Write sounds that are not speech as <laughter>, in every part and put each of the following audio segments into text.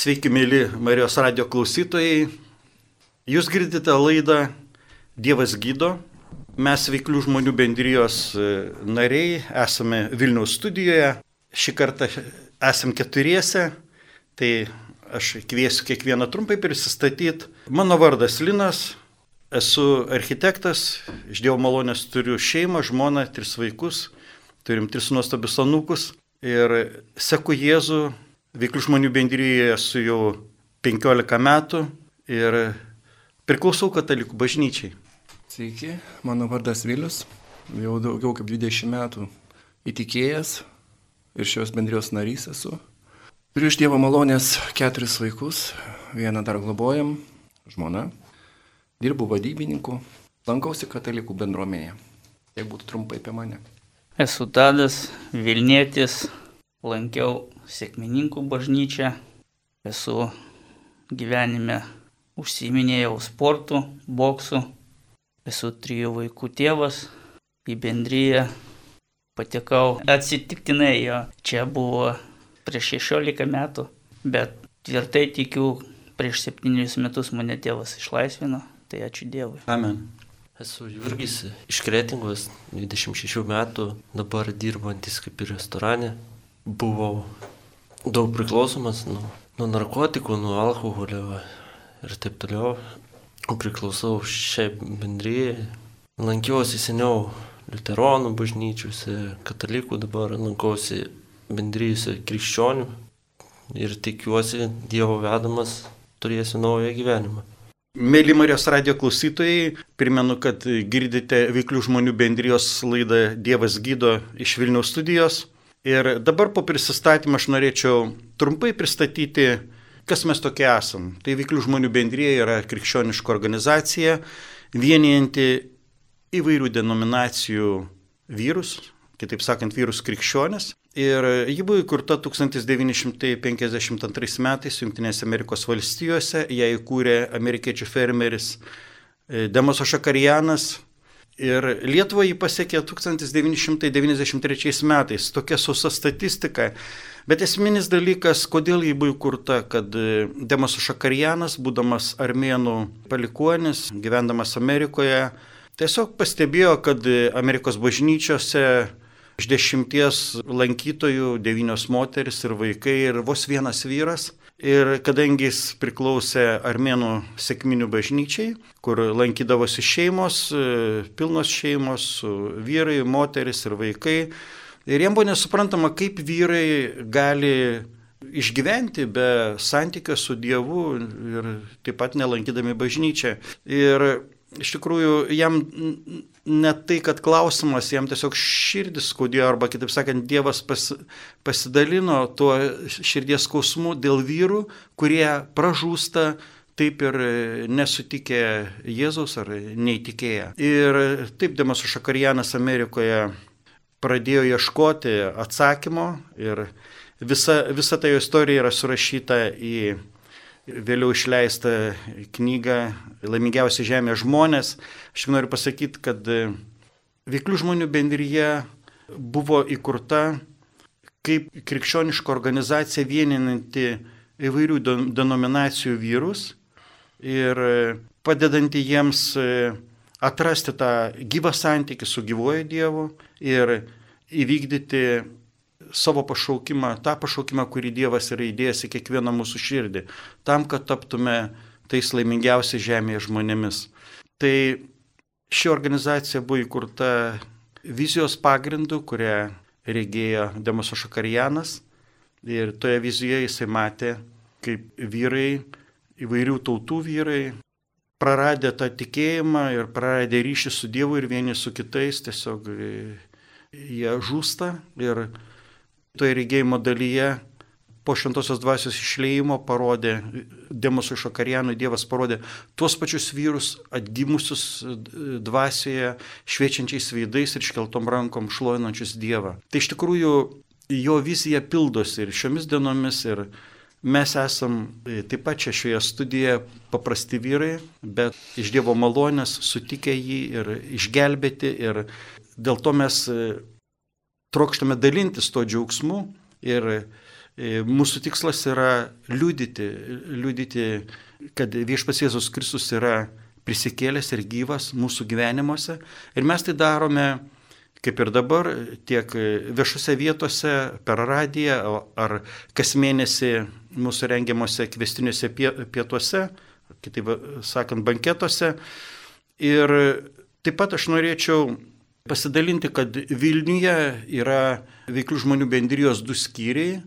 Sveiki, mėly Marijos radio klausytojai. Jūs girdite laidą Dievas gydo. Mes veiklių žmonių bendrijos e, nariai esame Vilniaus studijoje. Šį kartą esame keturiese. Tai aš kviesiu kiekvieną trumpai prisistatyti. Mano vardas Linas. Esu architektas, iš Dievo malonės turiu šeimą, žmoną, tris vaikus, turim tris nuostabius anūkus ir seku Jėzų Veiklių žmonių bendryje esu jau 15 metų ir priklausau katalikų bažnyčiai. Sveiki, mano vardas Vilius, jau daugiau kaip 20 metų įtikėjęs ir šios bendrijos narys esu. Turiu iš Dievo malonės keturis vaikus, vieną dar globojam, žmona, dirbu vadybininku, lankausi katalikų bendruomenėje. Tiek būtų trumpai apie mane. Esu Tadas, Vilnietis, lankiau sėkmininkų bažnyčią, esu gyvenime užsiminėjau sportu, boksu, esu trijų vaikų tėvas, į bendryją patekau atsitiktinai jo, čia buvo prieš 16 metų, bet tvirtai tikiu, prieš 7 metus mane tėvas išlaisvino, tai ačiū Dievui. Amen. Esu Jurgis iš Kretingos, 26 metų, dabar dirbantis kaip ir restorane. Buvau daug priklausomas nuo, nuo narkotikų, nuo alkoholio ir taip toliau. Priklausau šiai bendryjai. Lankiausi seniau liuteronų bažnyčiuose, katalikų, dabar lankausi bendryjuose krikščionių ir tikiuosi Dievo vedamas turėsiu naują gyvenimą. Mėly Marijos radio klausytojai, primenu, kad girdite Veiklių žmonių bendrijos laidą Dievas gydo iš Vilniaus studijos. Ir dabar po prisistatymą aš norėčiau trumpai pristatyti, kas mes tokie esam. Tai Veiklių žmonių bendrėje yra krikščioniška organizacija, vienijanti įvairių denominacijų vyrus, kitaip sakant, vyrus krikščionis. Ir ji buvo įkurta 1952 metais Junktinėse Amerikos valstijose, ją įkūrė amerikiečių fermeris e, Demas Ošakarijanas Ir Lietuvą jį pasiekė 1993 metais, tokia sausa statistika. Bet esminis dalykas, kodėl jį buvo įkurta, kad e, Demas Šakarijanas, būdamas armėnų palikuonis, gyvendamas Amerikoje, tiesiog pastebėjo, kad e, Amerikos bažnyčiose iš dešimties lankytojų devynios moteris ir vaikai ir vos vienas vyras Ir kadangi jis priklausė armėnų sėkminių bažnyčiai, kur lankydavosi šeimos, e, pilnos šeimos, vyrai, moteris ir vaikai, ir jiems buvo nesuprantama, kaip vyrai gali išgyventi be santykio su Dievu ir taip pat nelankydami bažnyčią. Ir iš tikrųjų jam ne tai, kad klausimas, jam tiesiog širdis skaudėjo, arba kitaip sakant, Dievas pas, pasidalino tuo širdies skausmu dėl vyrų, kurie pražūsta taip ir nesutikė Jėzaus ar neįtikėję. Ir taip Demas Šakarijanas Amerikoje pradėjo ieškoti atsakymo ir visa, visa ta jo istorija yra surašyta į vėliau išleistą knygą Laimingiausi žemė žmonės. Aš noriu pasakyti, kad e, veiklių žmonių bendryje buvo įkurta kaip krikščioniška organizacija vieninanti įvairių denominacijų vyrus ir e, padedanti jiems e, atrasti tą gyvą santykį su gyvoju Dievu ir įvykdyti savo pašaukimą, tą pašaukimą, kurį Dievas yra įdėjęs į kiekvieną mūsų širdį, tam, kad taptume tais laimingiausiais žemėje žmonėmis. Tai ši organizacija buvo įkurta vizijos pagrindu, kurią regėjo Demoso Šakarijanas ir toje vizijoje jisai matė, kaip vyrai, įvairių tautų vyrai, praradę tą tikėjimą ir praradę ryšį su Dievu ir vieni su kitais, tiesiog jie žūsta ir toje regėjimo dalyje po šventosios dvasios išleimo parodė, Demosui Šakarijanui Dievas parodė tuos pačius vyrus atgimusius dvasioje, šviečiančiais veidais ir iškeltom rankom šlovinančius Dievą. Tai iš tikrųjų jo vizija pildosi ir šiomis dienomis ir mes esam taip pat čia šioje studijoje paprasti vyrai, bet iš Dievo malonės sutikę jį ir išgelbėti ir dėl to mes trokštame dalintis tuo džiaugsmu ir E, mūsų tikslas yra liudyti, liudyti, kad viešpas Jėzus Kristus yra prisikėlęs ir gyvas mūsų gyvenimuose. Ir mes tai darome, kaip ir dabar, tiek viešose vietose, per radiją ar kas mėnesį mūsų rengiamuose kvestiniuose pietuose, kitaip sakant, banketuose. Ir taip pat aš norėčiau pasidalinti, kad Vilniuje yra veiklių žmonių bendrijos du skyriai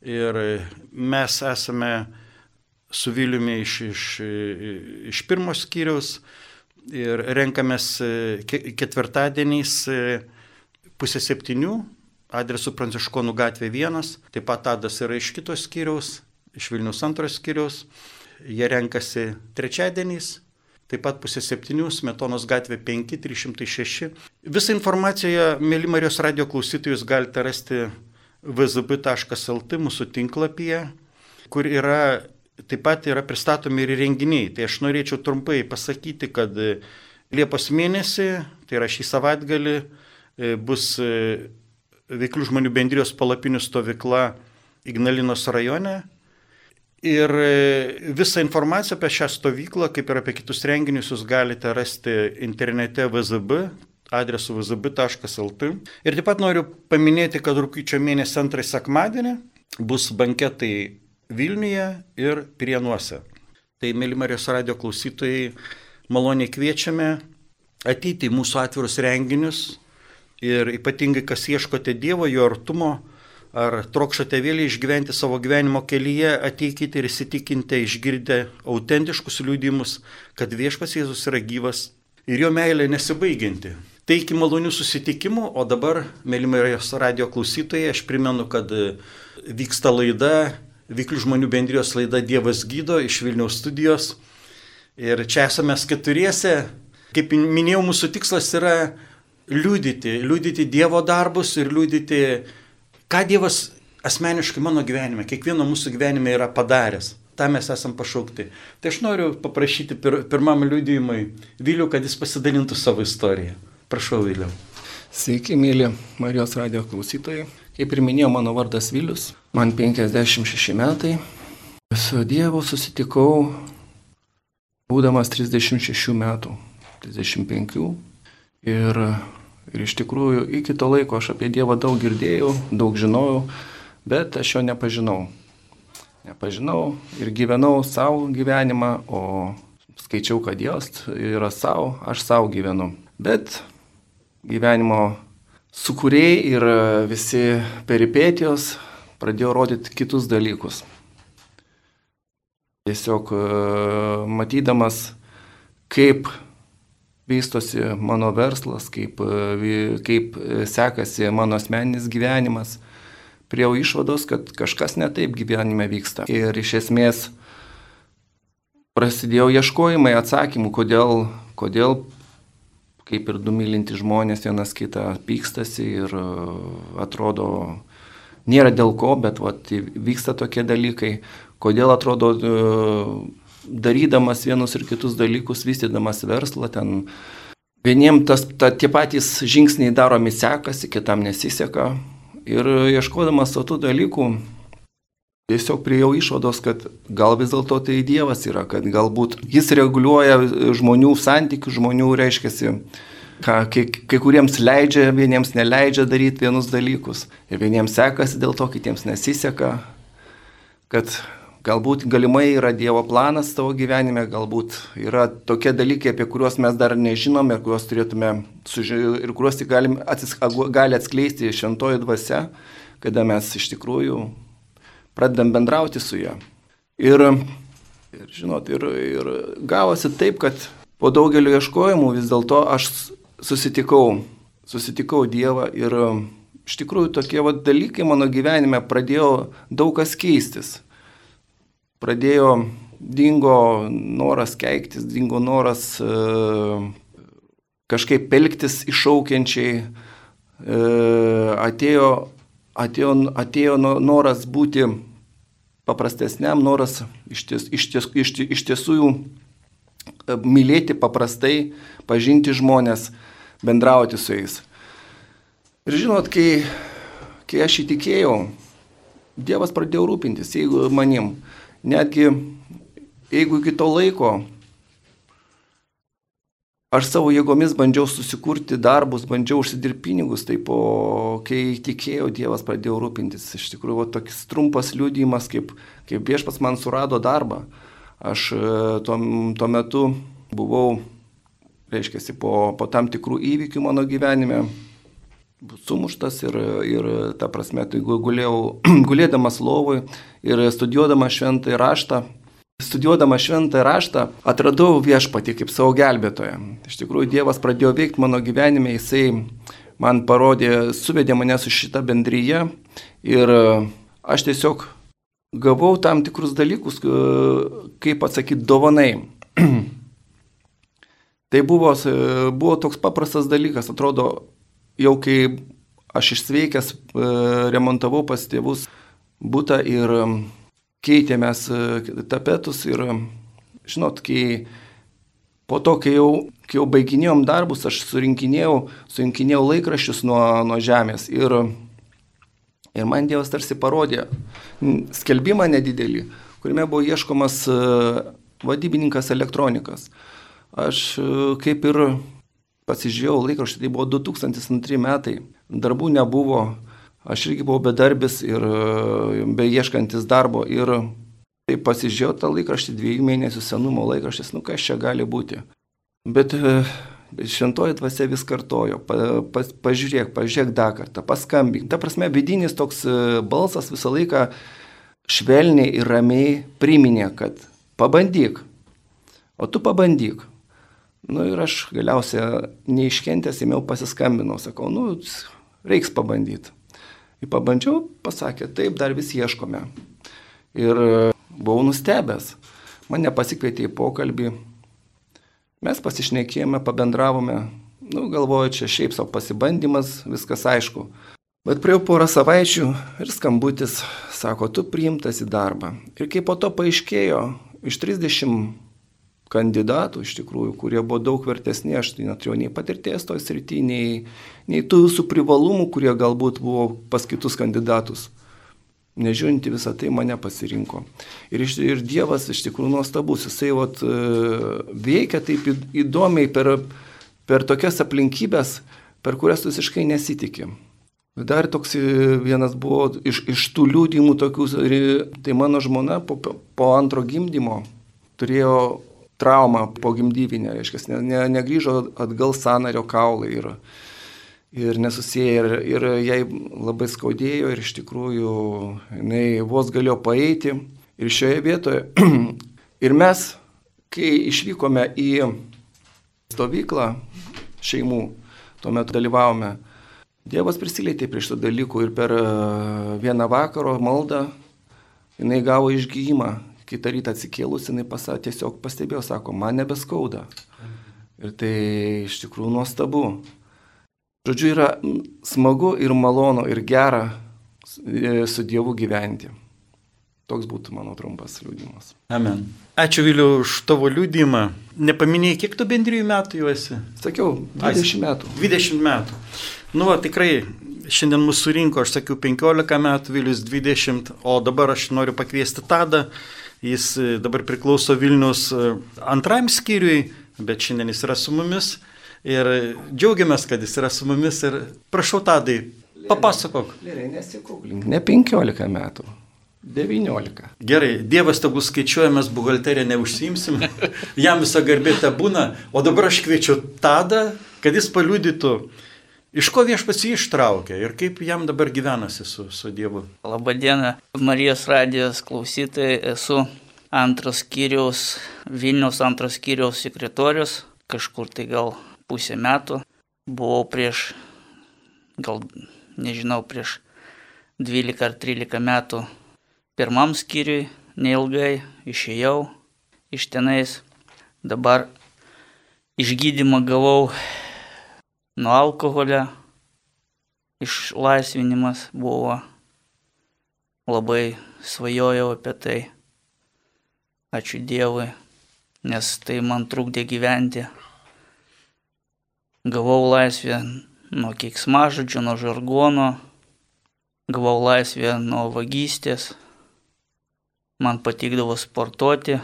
Ir mes esame su Viliumi iš, iš, iš pirmos skyriaus ir renkamės ketvirtadieniais pusę septynių, adresu Pranciškonų gatvė 1, taip pat Tadas yra iš kitos skyriaus, iš Vilnius antros skyriaus, jie renkasi trečiadieniais, taip pat pusė septynių, Smetonos gatvė 5, 306. Visą informaciją, mėly Marijos radio klausytojus, galite rasti vzb.lt mūsų tinklapyje, kur yra, taip pat yra pristatomi ir renginiai. Tai aš norėčiau trumpai pasakyti, kad Liepos mėnesį, tai yra šį savaitgalį, e, bus e, veiklių žmonių bendrijos palapinių stovykla Ignalinos rajone. Ir e, visą informaciją apie šią stovyklą, kaip ir apie kitus renginius, jūs galite rasti internete vzb adresu vzb.lt. Ir taip pat noriu paminėti, kad rūpiučio mėnesį antrąjį sekmadienį bus banketai Vilniuje ir Prienuose. Tai, mėly Marijos radio klausytojai, maloniai kviečiame ateiti į mūsų atvirus renginius ir ypatingai, kas ieškote Dievo, jo artumo, ar trokštate vėl išgyventi savo gyvenimo kelyje, ateikite ir įsitikinkite išgirdę autentiškus liūdimus, kad viešpas Jėzus yra gyvas ir jo meilė nesibaigianti. Tai iki malonių susitikimų, o dabar, mėlymarijos radio klausytojai, aš primenu, kad vyksta laida, Vyklių žmonių bendrijos laida Dievas gydo iš Vilniaus studijos. Ir čia esame keturiese. Kaip minėjau, mūsų tikslas yra liūdyti, liūdyti Dievo darbus ir liūdyti, ką Dievas asmeniškai mano gyvenime, kiekvieno mūsų gyvenime yra padaręs. Ta mes esam pašaukti. Tai aš noriu paprašyti pir, pirmam liūdėjimui Vilių, kad jis pasidalintų savo istoriją. Prašau, Vėliau. Sveiki, mėly Marijos radio klausytojai. Kaip ir minėjau, mano vardas Vilius, man 56 metai. Su Dievu susitikau būdamas 36 metų, 35. Ir, ir iš tikrųjų iki to laiko aš apie Dievą daug girdėjau, daug žinojau, bet aš jo nepažinau. Nepažinau ir gyvenau savo gyvenimą, o skaičiau, kad Dievas yra savo, aš savo gyvenu. Bet gyvenimo sukūrėjai ir visi peripetijos pradėjo rodyti kitus dalykus. Tiesiog e, matydamas, kaip vystosi mano verslas, kaip, e, kaip sekasi mano asmeninis gyvenimas, priejau išvados, kad kažkas netaip gyvenime vyksta. Ir iš esmės prasidėjo ieškojimai atsakymų, kodėl, kodėl kaip ir du mylinti žmonės vienas kitą pykstasi ir e, atrodo, nėra dėl ko, bet vat, vyksta tokie dalykai, kodėl atrodo, e, darydamas vienus ir kitus dalykus, vystydamas verslą, ten vieniem tas, ta, tie patys žingsniai daromi sekasi, kitam nesiseka. Ir ieškodamas tų dalykų, tiesiog priejau išvados, kad gal vis dėlto tai Dievas yra, kad galbūt jis reguliuoja žmonių santykių, žmonių reiškiasi, ką kai, kai kuriems leidžia, vieniems neleidžia daryti vienus dalykus. Ir vieniems sekasi dėl to, kitiems nesiseka. Kad galbūt galimai yra Dievo planas tavo gyvenime, galbūt yra tokie dalykai, apie kuriuos mes dar nežinome ir kuriuos turėtume sužinoti ir kuriuos tik galim, atsis, gali atskleisti šventoji dvasia, kada mes iš tikrųjų pradedam bendrauti su juo. Ir, ir žinot, ir, ir gavosi taip, kad po daugelio ieškojimų vis dėlto aš susitikau, susitikau Dievą ir iš tikrųjų tokie va, dalykai mano gyvenime pradėjo daug kas keistis. Pradėjo, dingo noras keiktis, dingo noras e, kažkaip pelktis iššaukiančiai, e, atėjo, atėjo, atėjo noras būti paprastesniam, noras iš, ties, iš, ties, iš, iš tiesų e, mylėti paprastai, pažinti žmonės, bendrauti su jais. Ir žinot, kai, kai aš įtikėjau, Dievas pradėjo rūpintis, jeigu manim. Netgi jeigu iki to laiko aš savo jėgomis bandžiau susikurti darbus, bandžiau užsidirbti pinigus, tai po, kai tikėjau, Dievas pradėjo rūpintis. Iš tikrųjų, va, toks trumpas liūdėjimas, kaip, kaip viešpas man surado darbą. Aš e, tuo, tuo metu buvau, reiškia, po, po tam tikrų įvykių mano gyvenime, sumuštas ir, ir ta prasme, tai gulėjau, <clears throat> gulėdamas lovui ir studijuodamas šventąjį raštą, Studijuodama šventą raštą atradau viešpatį kaip savo gelbėtoją. Iš tikrųjų, Dievas pradėjo veikti mano gyvenime, jisai man parodė, suvedė mane su šitą bendryje ir aš tiesiog gavau tam tikrus dalykus, kaip atsakyti, dovanai. <clears throat> tai buvo, buvo toks paprastas dalykas, atrodo, jau kai aš išsveikęs remontavau pas tėvus būtą ir keitėmės e, tapetus ir, žinot, kai po to, kai jau, kai jau baiginėjom darbus, aš surinkinėjau, surinkinėjau laikraščius nuo, nuo žemės ir, ir man Dievas tarsi parodė skelbimą nedidelį, kuriame buvo ieškomas e, vadybininkas elektronikas. Aš e, kaip ir pasižiūrėjau laikraštį, tai buvo 2002 metai, darbų nebuvo, Aš irgi buvau bedarbis ir e, beieškantis darbo ir tai pasižiūrėjau tą laikraštį, dviejų mėnesių senumo laikraštis, nu kas čia gali būti. Bet e, šventoji dvasia vis kartojo, pa, pa, pažiūrėk, pažiūrėk dar kartą, paskambink. Ta prasme, vidinis toks e, balsas visą laiką švelniai ir ramiai priminė, kad pabandyk, o tu pabandyk. Nu, ir aš galiausiai neiškentęs įmiau pasiskambinau, sakau, nu, reiks pabandyti. Į pabandžiau, pasakė, taip, dar vis ieškome. Ir e, buvau nustebęs. Mane pasikvietė į pokalbį. Mes pasišnekėjome, pabendravome. Nu, galvoju, čia šiaip savo pasibandymas, viskas aišku. Bet praėjau porą savaičių ir skambutis sako, tu priimtas į darbą. Ir kai po to paaiškėjo, iš 30 kandidatų iš tikrųjų, kurie buvo daug vertesni, aš tai neturėjau nei patirties toj srity, nei, nei tų visų privalumų, kurie galbūt buvo pas kitus kandidatus. Nežiūrint į visą tai mane pasirinko. Ir, ir Dievas iš tikrųjų nuostabus, jisai vat, e, veikia taip įdomiai per, per tokias aplinkybės, per kurias visiškai nesitikė. Dar toks e, vienas buvo iš, iš tų liūdimų tokių, tai mano žmona po, po antro gimdymo turėjo trauma pogimdyvinė, reiškia, ne, ne, negrįžo atgal sanario kaulai ir, ir nesusiję ir, ir jai labai skaudėjo ir iš tikrųjų jinai vos galėjo paeiti. Ir šioje vietoje, <clears throat> ir mes, kai išvykome į stovyklą šeimų, tuomet dalyvavome, Dievas prisilietė prie šitų dalykų ir per vieną vakaro maldą jinai gavo išgyjimą kitą rytą atsikėlus jinai pasakė, tiesiog pastebėjo, sako, man nebeskauda. Ir tai iš tikrųjų nuostabu. Žodžiu, yra smagu ir malonu ir gera e, su Dievu gyventi. Toks būtų mano trumpas liūdimas. Amen. Ačiū Viliu už tavo liūdimą. Nepaminėjai, kiek tu bendrijų metų jau esi? Sakiau, 20 metų. 20 metų. Nu, va, tikrai šiandien mūsų surinko, aš sakiau 15 metų, Vilius 20, o dabar aš noriu pakviesti Tadą Jis e, dabar priklauso Vilnius e, antrajam skyriui, bet šiandien jis yra su mumis. Ir džiaugiamės, kad jis yra su mumis. Ir prašau, Tadai, papasakok. Gerai, nesikuklink. Ne 15 metų. 19. Gerai, Dievas tegul skaičiuoja, mes buhalteriją neužsimsim, <laughs> jam visą garbė te būna, o dabar aš kviečiu Tadą, kad jis paliudytų, Iš ko viešpats jį ištraukė ir kaip jam dabar gyvenasi su, su Dievu? Labadiena, Marijos radijos klausytojai, esu antros skyriaus, Vilniaus antros skyriaus sekretorius, kažkur tai gal pusę metų. Buvau prieš, gal nežinau, prieš 12 ar 13 metų pirmam skyriui, neilgai išėjau iš tenais. Dabar išgydymą gavau nuo alkoholio išlaisvinimas buvo. Labai svajojau apie tai. Ačiū Dievui, nes tai man trukdė gyventi. Gavau laisvę nuo keiksmažodžių, nuo žargono, gavau laisvę nuo vagystės, man patikdavo sportuoti,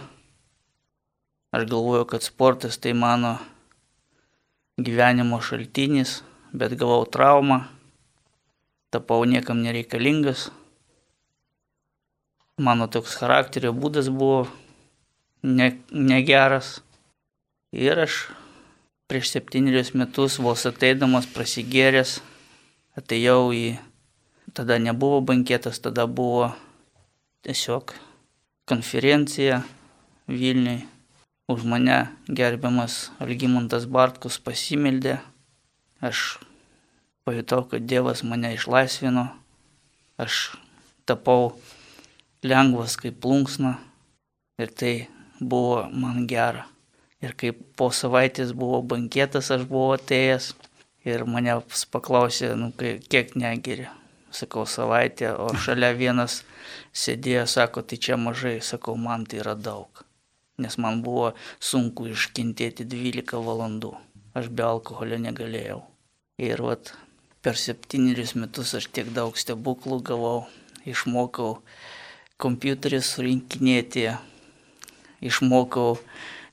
aš galvoju, kad sportas tai mano gyvenimo šaltinis, bet gavau traumą, tapau niekam nereikalingas. Mano toks charakterio būdas buvo ne, negeras. Ir aš prieš septynerius metus vos ateidamas prasigėręs atėjau į, tada nebuvo banketas, tada buvo tiesiog konferencija Vilniui. Už mane gerbiamas Algymantas Bartkus pasimeldė. Aš pajutau, kad Dievas mane išlaisvino. Aš tapau lengvas kaip plunksna ir tai buvo man gera. Ir kaip po savaitės buvo bankėtas, aš buvau atėjęs ir mane paklausė, nu, kiek negeri. Sakau, savaitę, o šalia vienas sėdėjo, sako, tai čia mažai, sakau, man tai yra daug. Nes man buvo sunku iškentėti 12 valandų. Aš be alkoholio negalėjau. Ir vat per septynerius metus aš tiek daug stebuklų gavau, išmokau kompiuterį surinkinėti, išmokau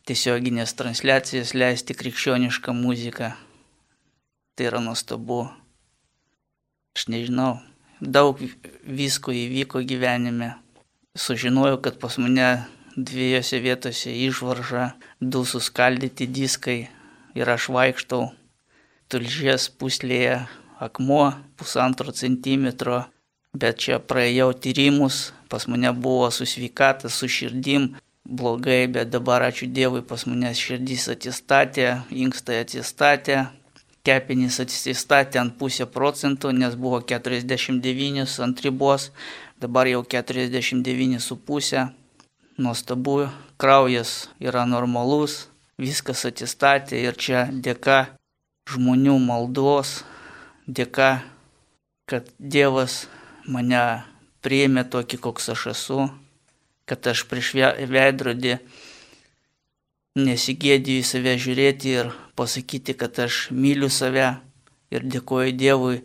tiesioginės transliacijas leisti krikščionišką muziką. Tai yra nuostabu. Aš nežinau, daug visko įvyko gyvenime. Sužinojau, kad pas mane dviejose vietose išvarža, du suskaldyti diskai ir aš vaikštau tulžies puslėje akmuo pusantro centimetro, bet čia praėjau tyrimus, pas mane buvo su sveikata, su širdim, blogai, bet dabar ačiū Dievui pas manęs širdys atsistatė, inkstai atsistatė, kepenys atsistatė ant pusę procentų, nes buvo 49 ant ribos, dabar jau 49,5. Nuostabu, kraujas yra normalus, viskas atsistatė ir čia dėka žmonių maldos, dėka, kad Dievas mane priėmė tokį, koks aš esu, kad aš prieš veidrodį nesigėdiju į save žiūrėti ir pasakyti, kad aš myliu save ir dėkoju Dievui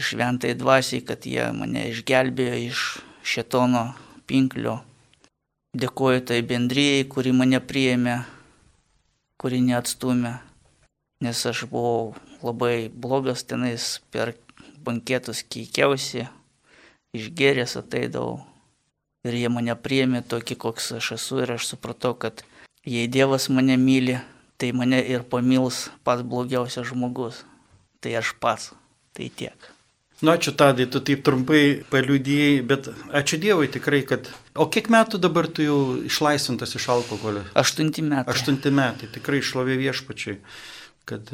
šventai dvasiai, kad jie mane išgelbėjo iš šetono pinklio. Dėkoju tai bendryjai, kuri mane priėmė, kuri neatstumė, nes aš buvau labai blogas tenais per banketus keikiausi, išgeręs ateidavau ir jie mane priėmė tokį, koks aš esu ir aš supratau, kad jei Dievas mane myli, tai mane ir pamils pats blogiausias žmogus. Tai aš pats. Tai tiek. Nu, ačiū Tadai, tu taip trumpai paliudėjai, bet ačiū Dievui tikrai, kad... O kiek metų dabar tu jau išlaisvintas iš alkoholio? Aštunti metai. Aštunti metai, tikrai šlovė viešpačiai, kad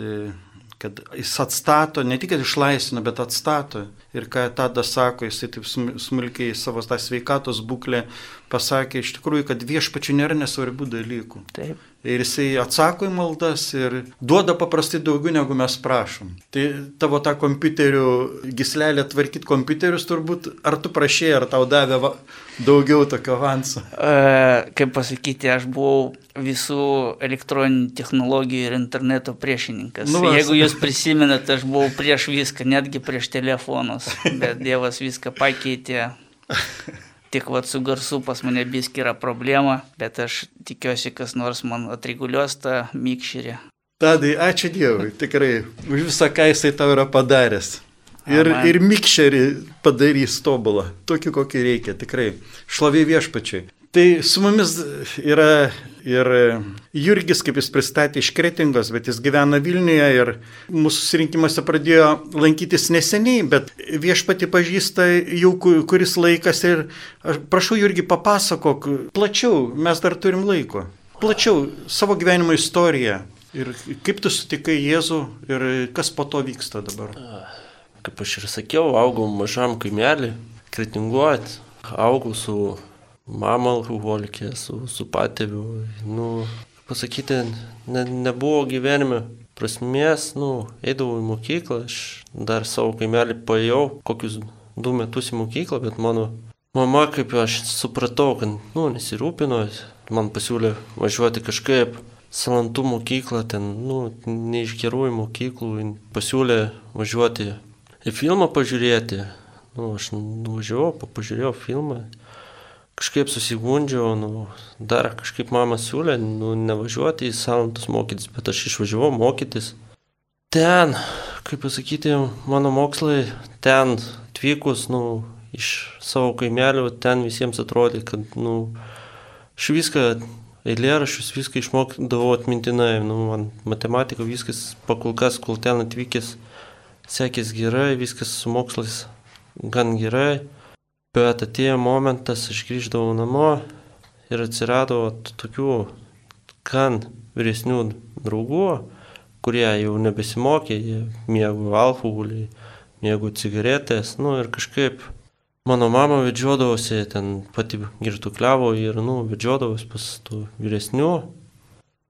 kad jis atstato, ne tik išlaisvina, bet atstato. Ir ką tada sako, jisai taip smulkiai savo tą sveikatos būklę pasakė, iš tikrųjų, kad viešpačių nėra nesvarbių dalykų. Taip. Ir jisai atsako į maldas ir duoda paprastai daugiau negu mes prašom. Tai tavo tą kompiuterių gislelę tvarkyti kompiuterius turbūt, ar tu prašėjai, ar tau davė daugiau tokio avanso? E, kaip pasakyti, aš buvau visų elektroninių technologijų ir interneto priešininkas. Nu, Jeigu jūs prisimenate, aš buvau prieš viską, netgi prieš telefonus, bet Dievas viską pakeitė. Tik vad su garsu pas mane biski yra problema, bet aš tikiuosi, kas nors man atriguliuos tą mikšerį. Tadai, ačiū Dievui, tikrai, už visą, ką jisai tau yra padaręs. Ir, Amen. ir mikšerį padarys tobulą, tokį kokį reikia, tikrai. Šlovė viešpačiai. Tai su mumis yra ir Jurgis, kaip jis pristatė iš Kretingos, bet jis gyvena Vilniuje ir mūsų susirinkimuose pradėjo lankytis neseniai, bet viešpati pažįsta jau kuris laikas ir aš prašau Jurgi papasakok plačiau, mes dar turim laiko. Plačiau savo gyvenimo istoriją ir kaip tu sutikai Jėzų ir kas po to vyksta dabar. Kaip aš ir sakiau, augau mažam kaimelį, kretinguot, augau su mama alkoholikė, su, su patėviu. Nu, pasakyti, ne, nebuvo gyvenime prasmės, nu, eidavau į mokyklą, aš dar savo kaimelį paėjau, kokius du metus į mokyklą, bet mano mama, kaip aš supratau, kad, nu, nesirūpino, man pasiūlė važiuoti kažkaip salantų mokyklą, ten, nu, ne iš gerųjų mokyklų, pasiūlė važiuoti filmą pažiūrėti, nu, aš nuvažiavau, pažiūrėjau filmą, kažkaip susigundžiau, nu, dar kažkaip mama siūlė, nu, nevažiuoti į salantus mokytis, bet aš išvažiavau mokytis. Ten, kaip pasakyti, mano mokslai, ten atvykus, nu, iš savo kaimelio, ten visiems atrodė, kad, nu, aš viską, eilėraščius, viską išmokdavau atmintinai, nu, man matematika viskas pakolkas, kol ten atvykęs, sekės gerai, viskas su mokslais gan gerai, bet atėjo momentas, aš grįždavau namo ir atsirado tokių gan vyresnių draugų, kurie jau nebesimokė, jie mėgo alkoholį, mėgo cigaretės, nu ir kažkaip mano mama vedžiodavosi, ten pati girtukliavo ir, nu, vedžiodavosi pas tų vyresnių.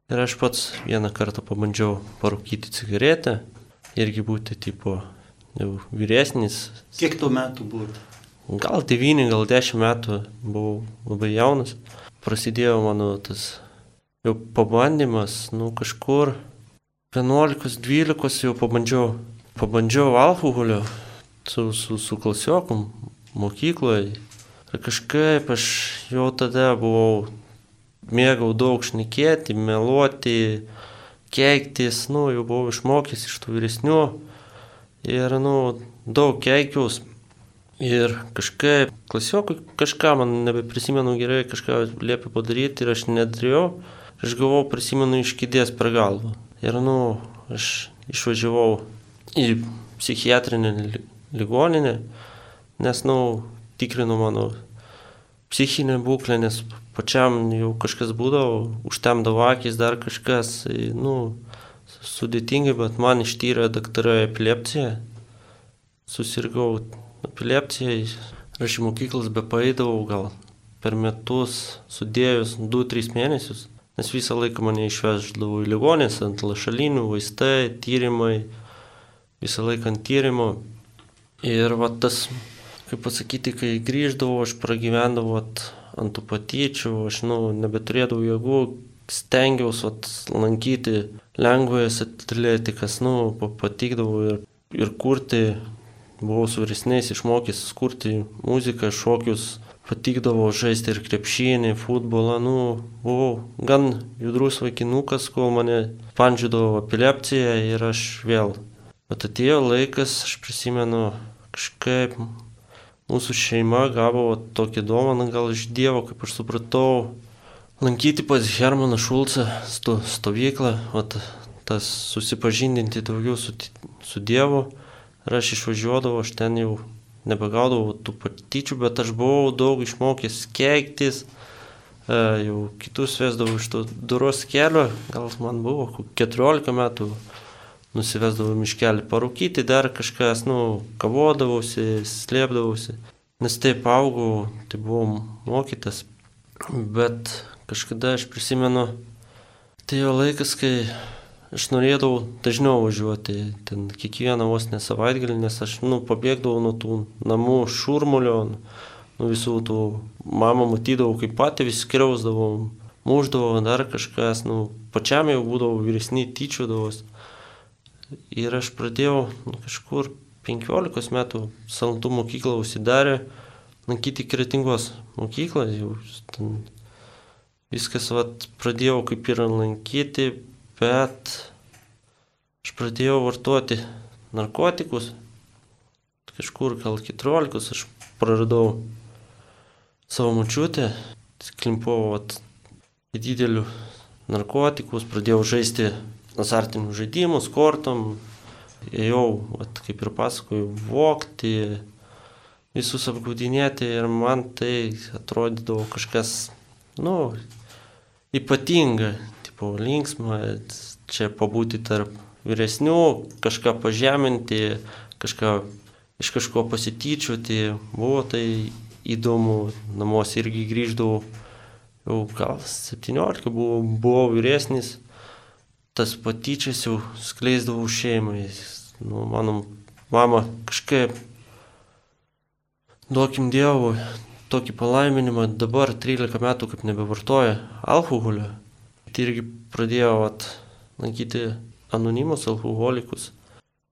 Ir aš pats vieną kartą pabandžiau parūkyti cigaretę, irgi būti tipo jau vyresnis. Kiek tų metų buvo? Gal 9, gal 10 metų buvau labai jaunas. Prasidėjo mano tas jau pabandymas, nu kažkur 11-12 jau pabandžiau, pabandžiau alkoholio su, su, su klasiokom mokykloje. Ir kažkaip aš jau tada buvau, mėgau daug šnekėti, meluoti, keiktis, nu, jau buvau išmokęs iš tų vyresnių. Ir, nu, daug keikiaus. Ir kažkaip, klasiokui kažką man nebeprisimenu gerai, kažką liepė padaryti ir aš nedariau. Aš gavau, prisimenu, iš kėdės per galvą. Ir, nu, aš išvažiavau į psichiatrinę ligoninę nes, nu, tikrinu mano psichinę būklę, nes pačiam jau kažkas būdavo, užtemdavo akis, dar kažkas, tai, nu, sudėtingai, bet man ištyrė daktarai epilepsiją, susirgau epilepsiją, aš į mokyklas be paėdavau gal per metus, sudėjus 2-3 mėnesius, nes visą laiką mane išveždavo į ligonės ant lašalinių, vaistai, tyrimai, visą laiką ant tyrimo. Ir va tas kaip pasakyti, kai grįždavau, aš pragyvendavau ant tų patyčių, aš, nu, nebeturėdavau jėgų, stengiausi lankyti lengvąjas atletikas, nu, patikdavau ir, ir kurti, buvau su vyresniais išmokęs kurti muziką, šokius, patikdavo žaisti ir krepšinį, futbolą, nu, buvau gan judrus vaikinukas, kol mane pandžiūdavo epilepcija ir aš vėl. Bet atėjo laikas, aš prisimenu, kažkaip mūsų šeima gavo tokį dovaną gal iš Dievo, kaip aš supratau, lankyti pas Hermaną Šulcą sto, stovyklą, vat, tas susipažindinti daugiau su, su Dievu. Ir aš išvažiuodavau, aš ten jau nebegaudavau tų patyčių, bet aš buvau daug išmokęs keiktis, e, jau kitus vesdavau iš to duros kelio, gal man buvo 14 metų nusivesdavau miškelį parūkyti, dar kažkas, nu, kavodavausi, slėpdavausi. Nes taip augau, tai buvau mokytas. Bet kažkada aš prisimenu, tai jo laikas, kai aš norėdavau dažniau važiuoti ten kiekvieną vos ne savaitgalį, nes aš, nu, pabėgdavau nuo tų namų šurmulio, nuo visų tų, mamą matydavau, kaip patį vis skriausdavau, muždavau, dar kažkas, nu, pačiam jau būdavau vyresni tyčiodavos. Ir aš pradėjau nu, kažkur 15 metų salantų mokyklą užsidarė, lankyti kretingos mokyklą, jau ten viskas vat, pradėjau kaip ir lankyti, bet aš pradėjau vartoti narkotikus, kažkur gal 14 aš praradau savo mačiutę, klimpau į didelių narkotikus, pradėjau žaisti azartinių žaidimų, kortom, ėjau, vat, kaip ir pasakoju, vokti, visus apgaudinėti ir man tai atrodydavo kažkas, nu, ypatinga, tipo linksma, čia pabūti tarp vyresnių, kažką pažeminti, kažką iš kažko pasityčioti, buvo tai įdomu, namuose irgi grįždavau, jau gal 17 buvau, buvau vyresnis tas patyčias jau skleisdavau šeimai. Nu, mano mama kažkaip, duokim Dievui tokį palaiminimą, dabar 13 metų kaip nebevartoja alkoholio. Tai irgi pradėjo at, lankyti anonimus alkoholikus.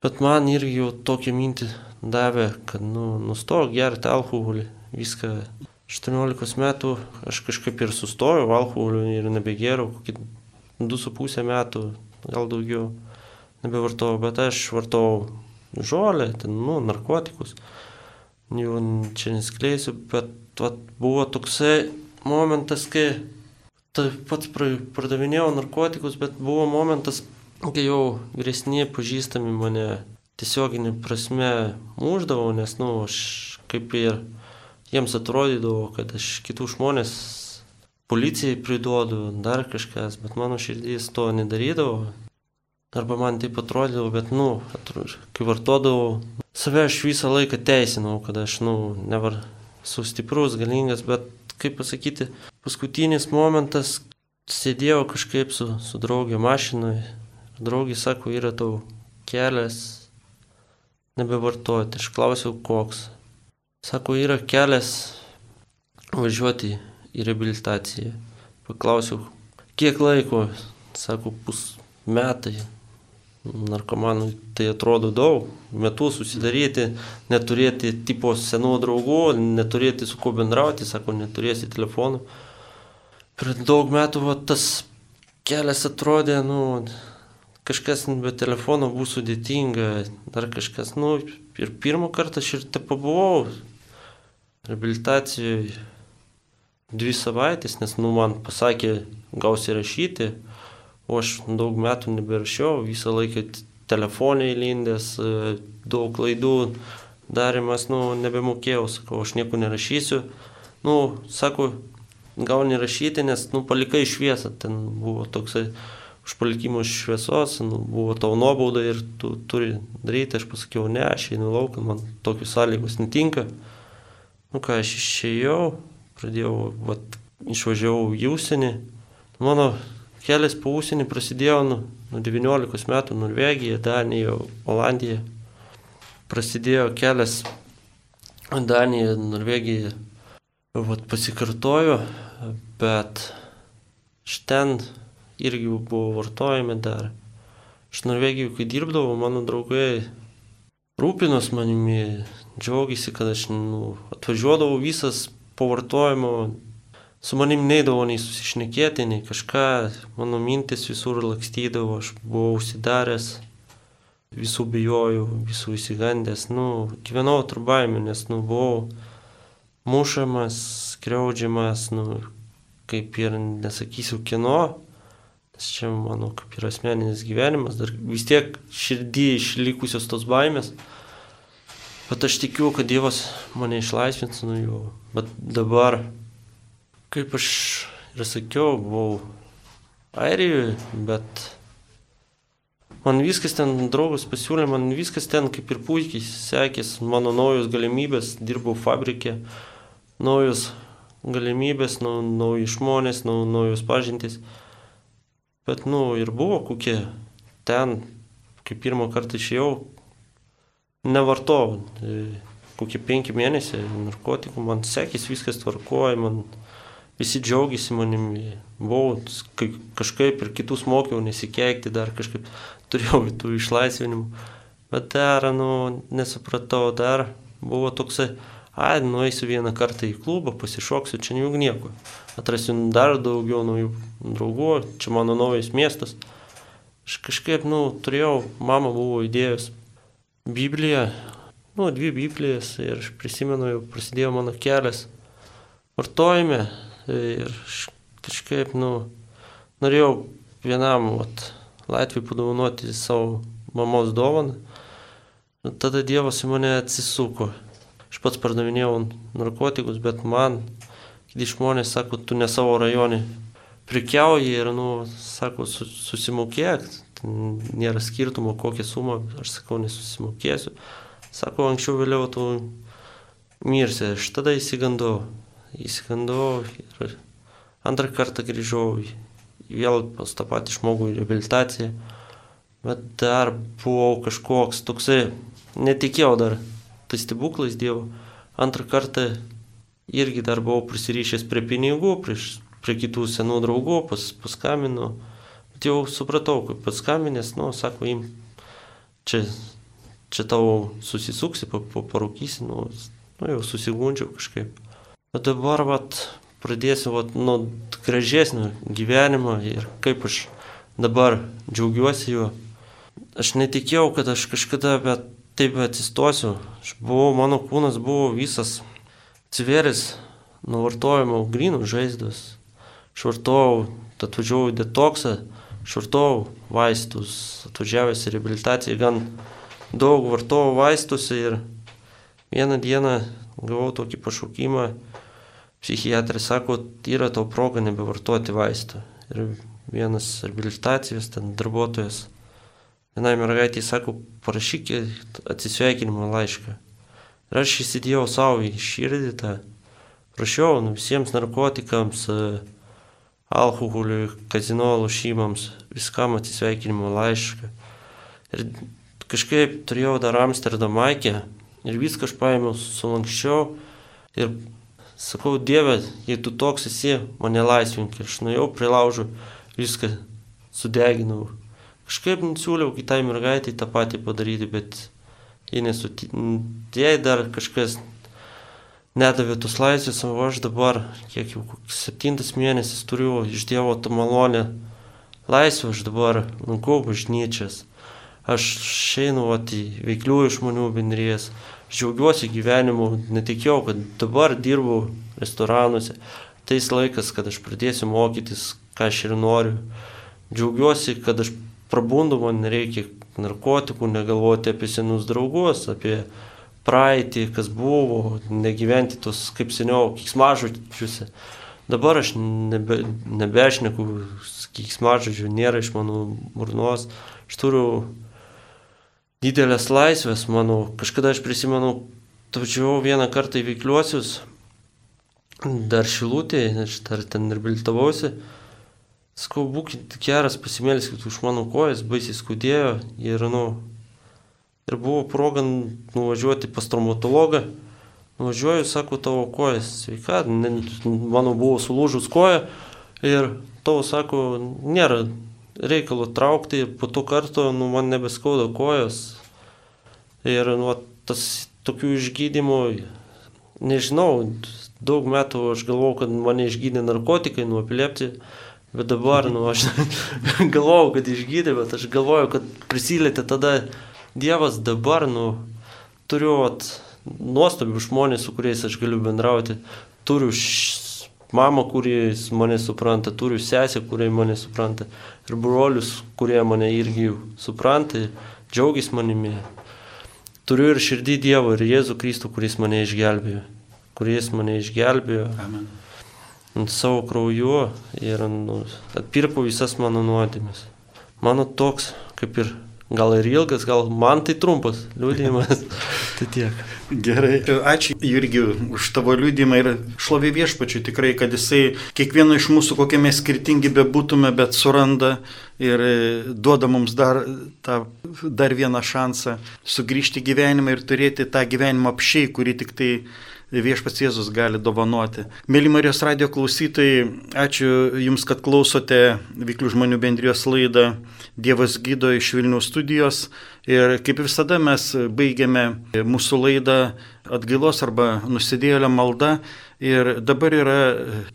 Bet man irgi jau tokia mintį davė, kad nu, nustok gerti alkoholį, viską. 18 metų aš kažkaip ir sustojau alkoholiu ir nebegėriau, kokį 2,5 metų, gal daugiau nebevartojau, bet aš vartojau žolę, ten, nu, narkotikus. Jau čia neskleisiu, bet vat, buvo toksai momentas, kai tai pats pardavinėjau narkotikus, bet buvo momentas, kai jau vyresni pažįstami mane tiesioginį prasme muždavo, nes, nu, aš kaip ir jiems atrodydavo, kad aš kitų žmonės policijai priduodu, dar kažkas, bet mano širdys to nedarydavo. Arba man taip atrodydavo, bet, nu, atrodo, kai vartodavau, save aš visą laiką teisinau, kad aš, nu, nevar esu stiprus, galingas, bet, kaip pasakyti, paskutinis momentas, sėdėjau kažkaip su, su draugė mašinoje, draugė sako, yra tau kelias, nebevartoti, aš klausiau, koks. Sako, yra kelias važiuoti į reabilitaciją. Paklausiau, kiek laiko, sako, pus metai, narkomanui tai atrodo daug, metus susidaryti, neturėti tipo senų draugų, neturėti su kuo bendrauti, sako, neturėsi telefonų. Per daug metų va, tas kelias atrodė, nu, kažkas be telefono bus sudėtinga, dar kažkas, nu, ir pirmą kartą aš ir te pabuvau reabilitacijoje dvi savaitės, nes, nu, man pasakė, gausi rašyti o aš daug metų neberašiau, visą laiką telefonai įlindęs, e, daug klaidų darimas, nu, nebemokėjau, sakau, aš nieko nerašysiu. Nu, sako, gal nerašyti, nes, nu, palikai šviesą, ten buvo toksai už palikimo šviesos, nu, buvo tau nuobauda ir tu turi daryti, aš pasakiau, ne, aš einu lauką, man tokius sąlygos netinka. Nu ką, aš išėjau, pradėjau, vat, išvažiavau į užsienį. Mano kelias po užsienį prasidėjo nuo, nuo 19 metų Norvegija, Danija, Olandija. Prasidėjo kelias Danija, Norvegija. Vat pasikartojo, bet šten irgi buvo vartojami dar. Iš Norvegijų, kai dirbdavau, mano draugai rūpinos manimi, džiaugiasi, kad aš nu, atvažiuodavau visas po vartojimo su manim neįdavo nei susišnekėti, nei kažką, mano mintis visur lakstydavo, aš buvau užsidaręs, visų bijojau, visų įsigandęs, nu, gyvenau turbaimį, nes, nu, buvau mušamas, skriaudžiamas, nu, kaip ir nesakysiu kino, nes čia mano kaip ir asmeninis gyvenimas, dar vis tiek širdį išlikusios tos baimės. Bet aš tikiu, kad Dievas mane išlaisvins nuo jų. Bet dabar Kaip aš ir sakiau, buvau Airijoje, bet man viskas ten, draugas pasiūlė, man viskas ten kaip ir puikiai sekės, mano naujos galimybės, dirbau fabrike, naujos galimybės, nau, nauji žmonės, nau, naujos pažintys. Bet, nu, ir buvo kokie ten, kai pirmą kartą išėjau, nevartojau. Kokie penki mėnesiai narkotikų, man sekės viskas tvarkoja, man visi džiaugiasi manimi. Buvau kažkaip ir kitus mokiau nesikeikti, dar kažkaip <laughs> turėjau tų išlaisvinimų. Bet dar, nu, nesupratau, dar buvo toksai, ai, nueisiu vieną kartą į klubą, pasišoksiu, čia juk nieko. Atrasiu dar daugiau naujų draugų, čia mano naujas miestas. Aš kažkaip, nu, turėjau, mama buvo įdėjus Bibliją, nu, dvi Biblijas ir aš prisimenu, jau prasidėjo mano kelias vartojime, Ir kažkaip, nu, norėjau vienam, vat, Latvijai padovanoti savo mamos dovaną. Ir tada Dievas į mane atsisuko. Aš pats pardavinėjau narkotikus, bet man, kiti žmonės sako, tu ne savo rajonį prikiauji ir, nu, sako, susimokėk, nėra skirtumo, kokią sumą, aš sakau, nesusimokėsiu. Sako, anksčiau vėliau tu mirsi, aš tada įsigandau įsigandau ir antrą kartą grįžau vėl pas tą patį žmogų į reabilitaciją. Bet dar buvau kažkoks toksai, netikėjau dar, tai stebuklas Dievo. Antrą kartą irgi dar buvau prisirišęs prie pinigų, prie, prie kitų senų draugų, pas, paskambinu. Bet jau supratau, kaip paskambinęs, nu, sako, im, čia čia tau susisuksi, parūkysi, nu, nu jau susigundžiau kažkaip. Bet dabar, vat, pradėsiu, vat, nu, gražesnio gyvenimo ir kaip aš dabar džiaugiuosi juo. Aš netikėjau, kad aš kažkada bet taip atsistosiu. Aš buvau, mano kūnas buvo visas atsiveris nuo vartojimo grinų žaizdos. Aš vartojau, atvažiavau į detoksą, aš vartojau vaistus, atvažiavęs į reabilitaciją, gan daug vartojau vaistus ir vieną dieną gavau tokį pašaukimą, psichiatras sako, yra tau proga nebevartoti vaistų. Ir vienas reabilitacijos ten darbuotojas, vienai mergaitė sako, parašyk atsisveikinimo laišką. Ir aš įsidėjau savo į širdį tą, prašiau nu, visiems narkotikams, alkoholiui, kazino lošimams, viskam atsisveikinimo laišką. Ir kažkaip turėjau dar Amsterdamaikę ir viską aš paėmiau sulankščiau ir sakau, Dieve, jei tu toks esi, mane laisvink. Aš nuėjau prie laužų, viską sudeginau. Kažkaip siūliau kitai mergaitai tą patį padaryti, bet jie nesutikė. Jei dar kažkas nedavė tos laisvės, o aš dabar, kiek jau septintas mėnesis turiu iš Dievo tą malonę laisvę, aš dabar lankau bažnyčias aš išeinu vat, į veikliųjų žmonių bendrijas, džiaugiuosi gyvenimu, netikėjau, kad dabar dirbu restoranuose, tais laikas, kad aš pradėsiu mokytis, ką aš ir noriu. Džiaugiuosi, kad aš prabundu, man nereikia narkotikų, negalvoti apie senus draugus, apie praeitį, kas buvo, negyventi tos kaip seniau, kiksmažodžiuose. Dabar aš nebe, nebešneku, kiksmažodžių nėra iš mano burnos. Aš turiu didelės laisvės, manau. Kažkada aš prisimenu, važiavau vieną kartą į veikliuosius, dar šilutėje, aš dar ten ir biltavausi. Skau, būkit geras, pasimėlskit už mano kojas, baisiai skudėjo ir, nu, ir buvo proga nuvažiuoti pas traumatologą. Nuvažiuoju, sako, tavo kojas sveika, mano buvo sulūžus koja ir tavo, sako, nėra reikalo traukti ir po to karto nu, man nebeskauda kojos. Ir nu, tas tokių išgydymų, nežinau, daug metų aš galvojau, kad mane išgydė narkotikai nuo epilepsijos, bet dabar, nu, aš <laughs> galvojau, kad išgydė, bet aš galvoju, kad prisilietė tada Dievas dabar, nu, turiu at, nuostabių žmonės, su kuriais aš galiu bendrauti, turiu mamą, kuris mane supranta, turiu sesę, kurie mane supranta ir brolius, kurie mane irgi supranta, džiaugiasi manimi. Turiu ir širdį Dievo ir Jėzų Kristų, kuris mane išgelbėjo, kuris mane išgelbėjo Amen. ant savo krauju ir nu, atpirko visas mano nuodėmes. Mano toks, kaip ir Gal ir ilgas, gal man tai trumpas liūdėjimas. <laughs> tai tiek. Gerai. Ačiū Jurgi už tavo liūdimą ir šlovė viešpačiu tikrai, kad jisai kiekvieno iš mūsų, kokie mes skirtingi bebūtume, bet suranda ir duoda mums dar, tą, dar vieną šansą sugrįžti gyvenimą ir turėti tą gyvenimą apšiai, kurį tik tai viešpats Jėzus gali dovanoti. Mėly Marijos radio klausytojai, ačiū Jums, kad klausote Vyklių žmonių bendrijos laidą Dievas gydo iš Vilnių studijos. Ir kaip visada mes baigiame mūsų laidą atgailos arba nusidėlio malda. Ir dabar yra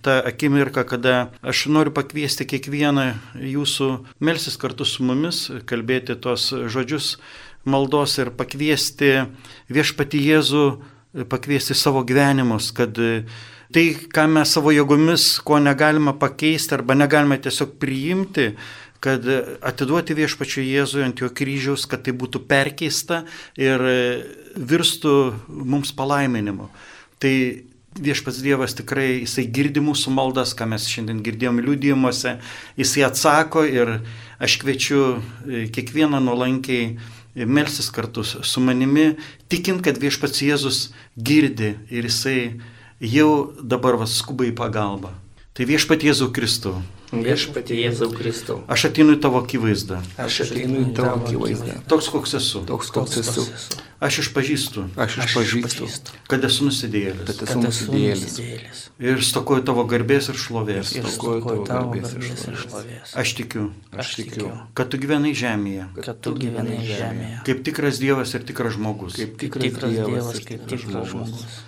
ta akimirka, kada aš noriu pakviesti kiekvieną jūsų melsis kartu su mumis, kalbėti tos žodžius maldos ir pakviesti viešpati Jėzų pakviesti savo gyvenimus, kad e, tai, ką mes savo jėgomis, ko negalime pakeisti arba negalime tiesiog priimti, kad atiduoti viešpačiu Jėzui ant jo kryžiaus, kad tai būtų perkeista ir e, virstų mums palaiminimu. Tai viešpats Dievas tikrai, jisai girdi mūsų maldas, ką mes šiandien girdėjom liūdėjimuose, jisai atsako ir aš kviečiu e, kiekvieną nuolankiai melsis kartu su manimi, tikint, kad viešpats Jėzus girdi ir jisai jau dabar vas skuba į pagalbą. Tai viešpat Jėzų Kristų, Viešpatie Jėzau Kristau. aš ateinu į tavo akivaizdą, Aš ateinu į tavo akivaizdą. toks koks esu. Toks, koks esu. Aš išpažįstu, Aš išpažįstu, kad esu nusidėjėlis kad esu nusidėjėlis. ir stokoju tavo garbės ir šlovės. Ir Stokoju tavo garbės ir šlovės. Aš tikiu, Aš tikiu, kad tu gyvenai žemėje, Kad tu gyvenai žemėje. kaip tikras Dievas ir tikras žmogus. kaip Tikras Dievas, ir tikras žmogus.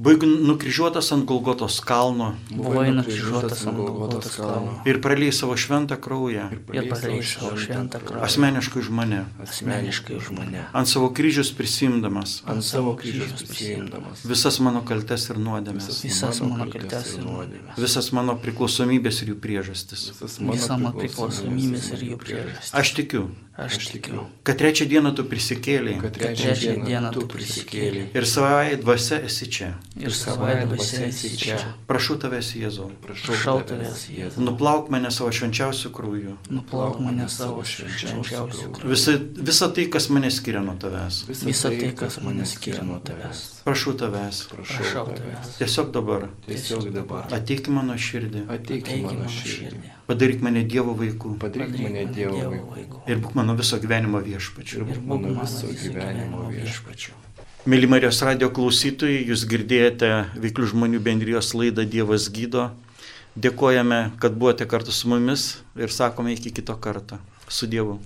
Buvai nukryžiuotas ant Golgotos kalno Buvai nukryžiuotas ant Golgotos kalno. ir praliai savo šventą kraują Ir paleis savo šventą kraują. asmeniškai už mane, Asmeniškai už mane. ant savo kryžius prisimdamas ant savo kryžiaus prisijimdamas visas mano kaltes ir nuodėmes, Visas mano kaltes ir nuodėmės. visas mano priklausomybės ir jų priežastis. visas mano priklausomybės ir jų priežastį. Aš tikiu, Aš tikiu, kad trečią dieną tu prisikėlėjai kad trečią dieną dieną tu prisikėlė ir savai dvasia esi čia. ir savaitę dvasia esi čia. Prašau tavęs, Jėzau, Prašau tavęs, Jėzau. nuplauk mane savo švenčiausių krūjų. Nuplauk mane savo švenčiausių krauju. Visa, visa tai, kas mane skiria nuo tavęs. Visą tai, kas mane skiria nuo tavęs. Prašau tavęs, Prašau tavęs. tiesiog dabar tiesiog dabar ateik į mano širdį, ateik mano širdį. Padaryk mane Dievo vaikų padaryk mane Dievo vaiku vaiku. ir būk mano viso gyvenimo viešpačiu. ir būk mano viso gyvenimo viešpačiu viešpačiu. Mėly Marijos radio klausytojai, jūs girdėjote Veiklių žmonių bendrijos laidą Dievas gydo. Dėkojame, kad buvote kartu su mumis ir sakome iki kito karto. Su Dievu.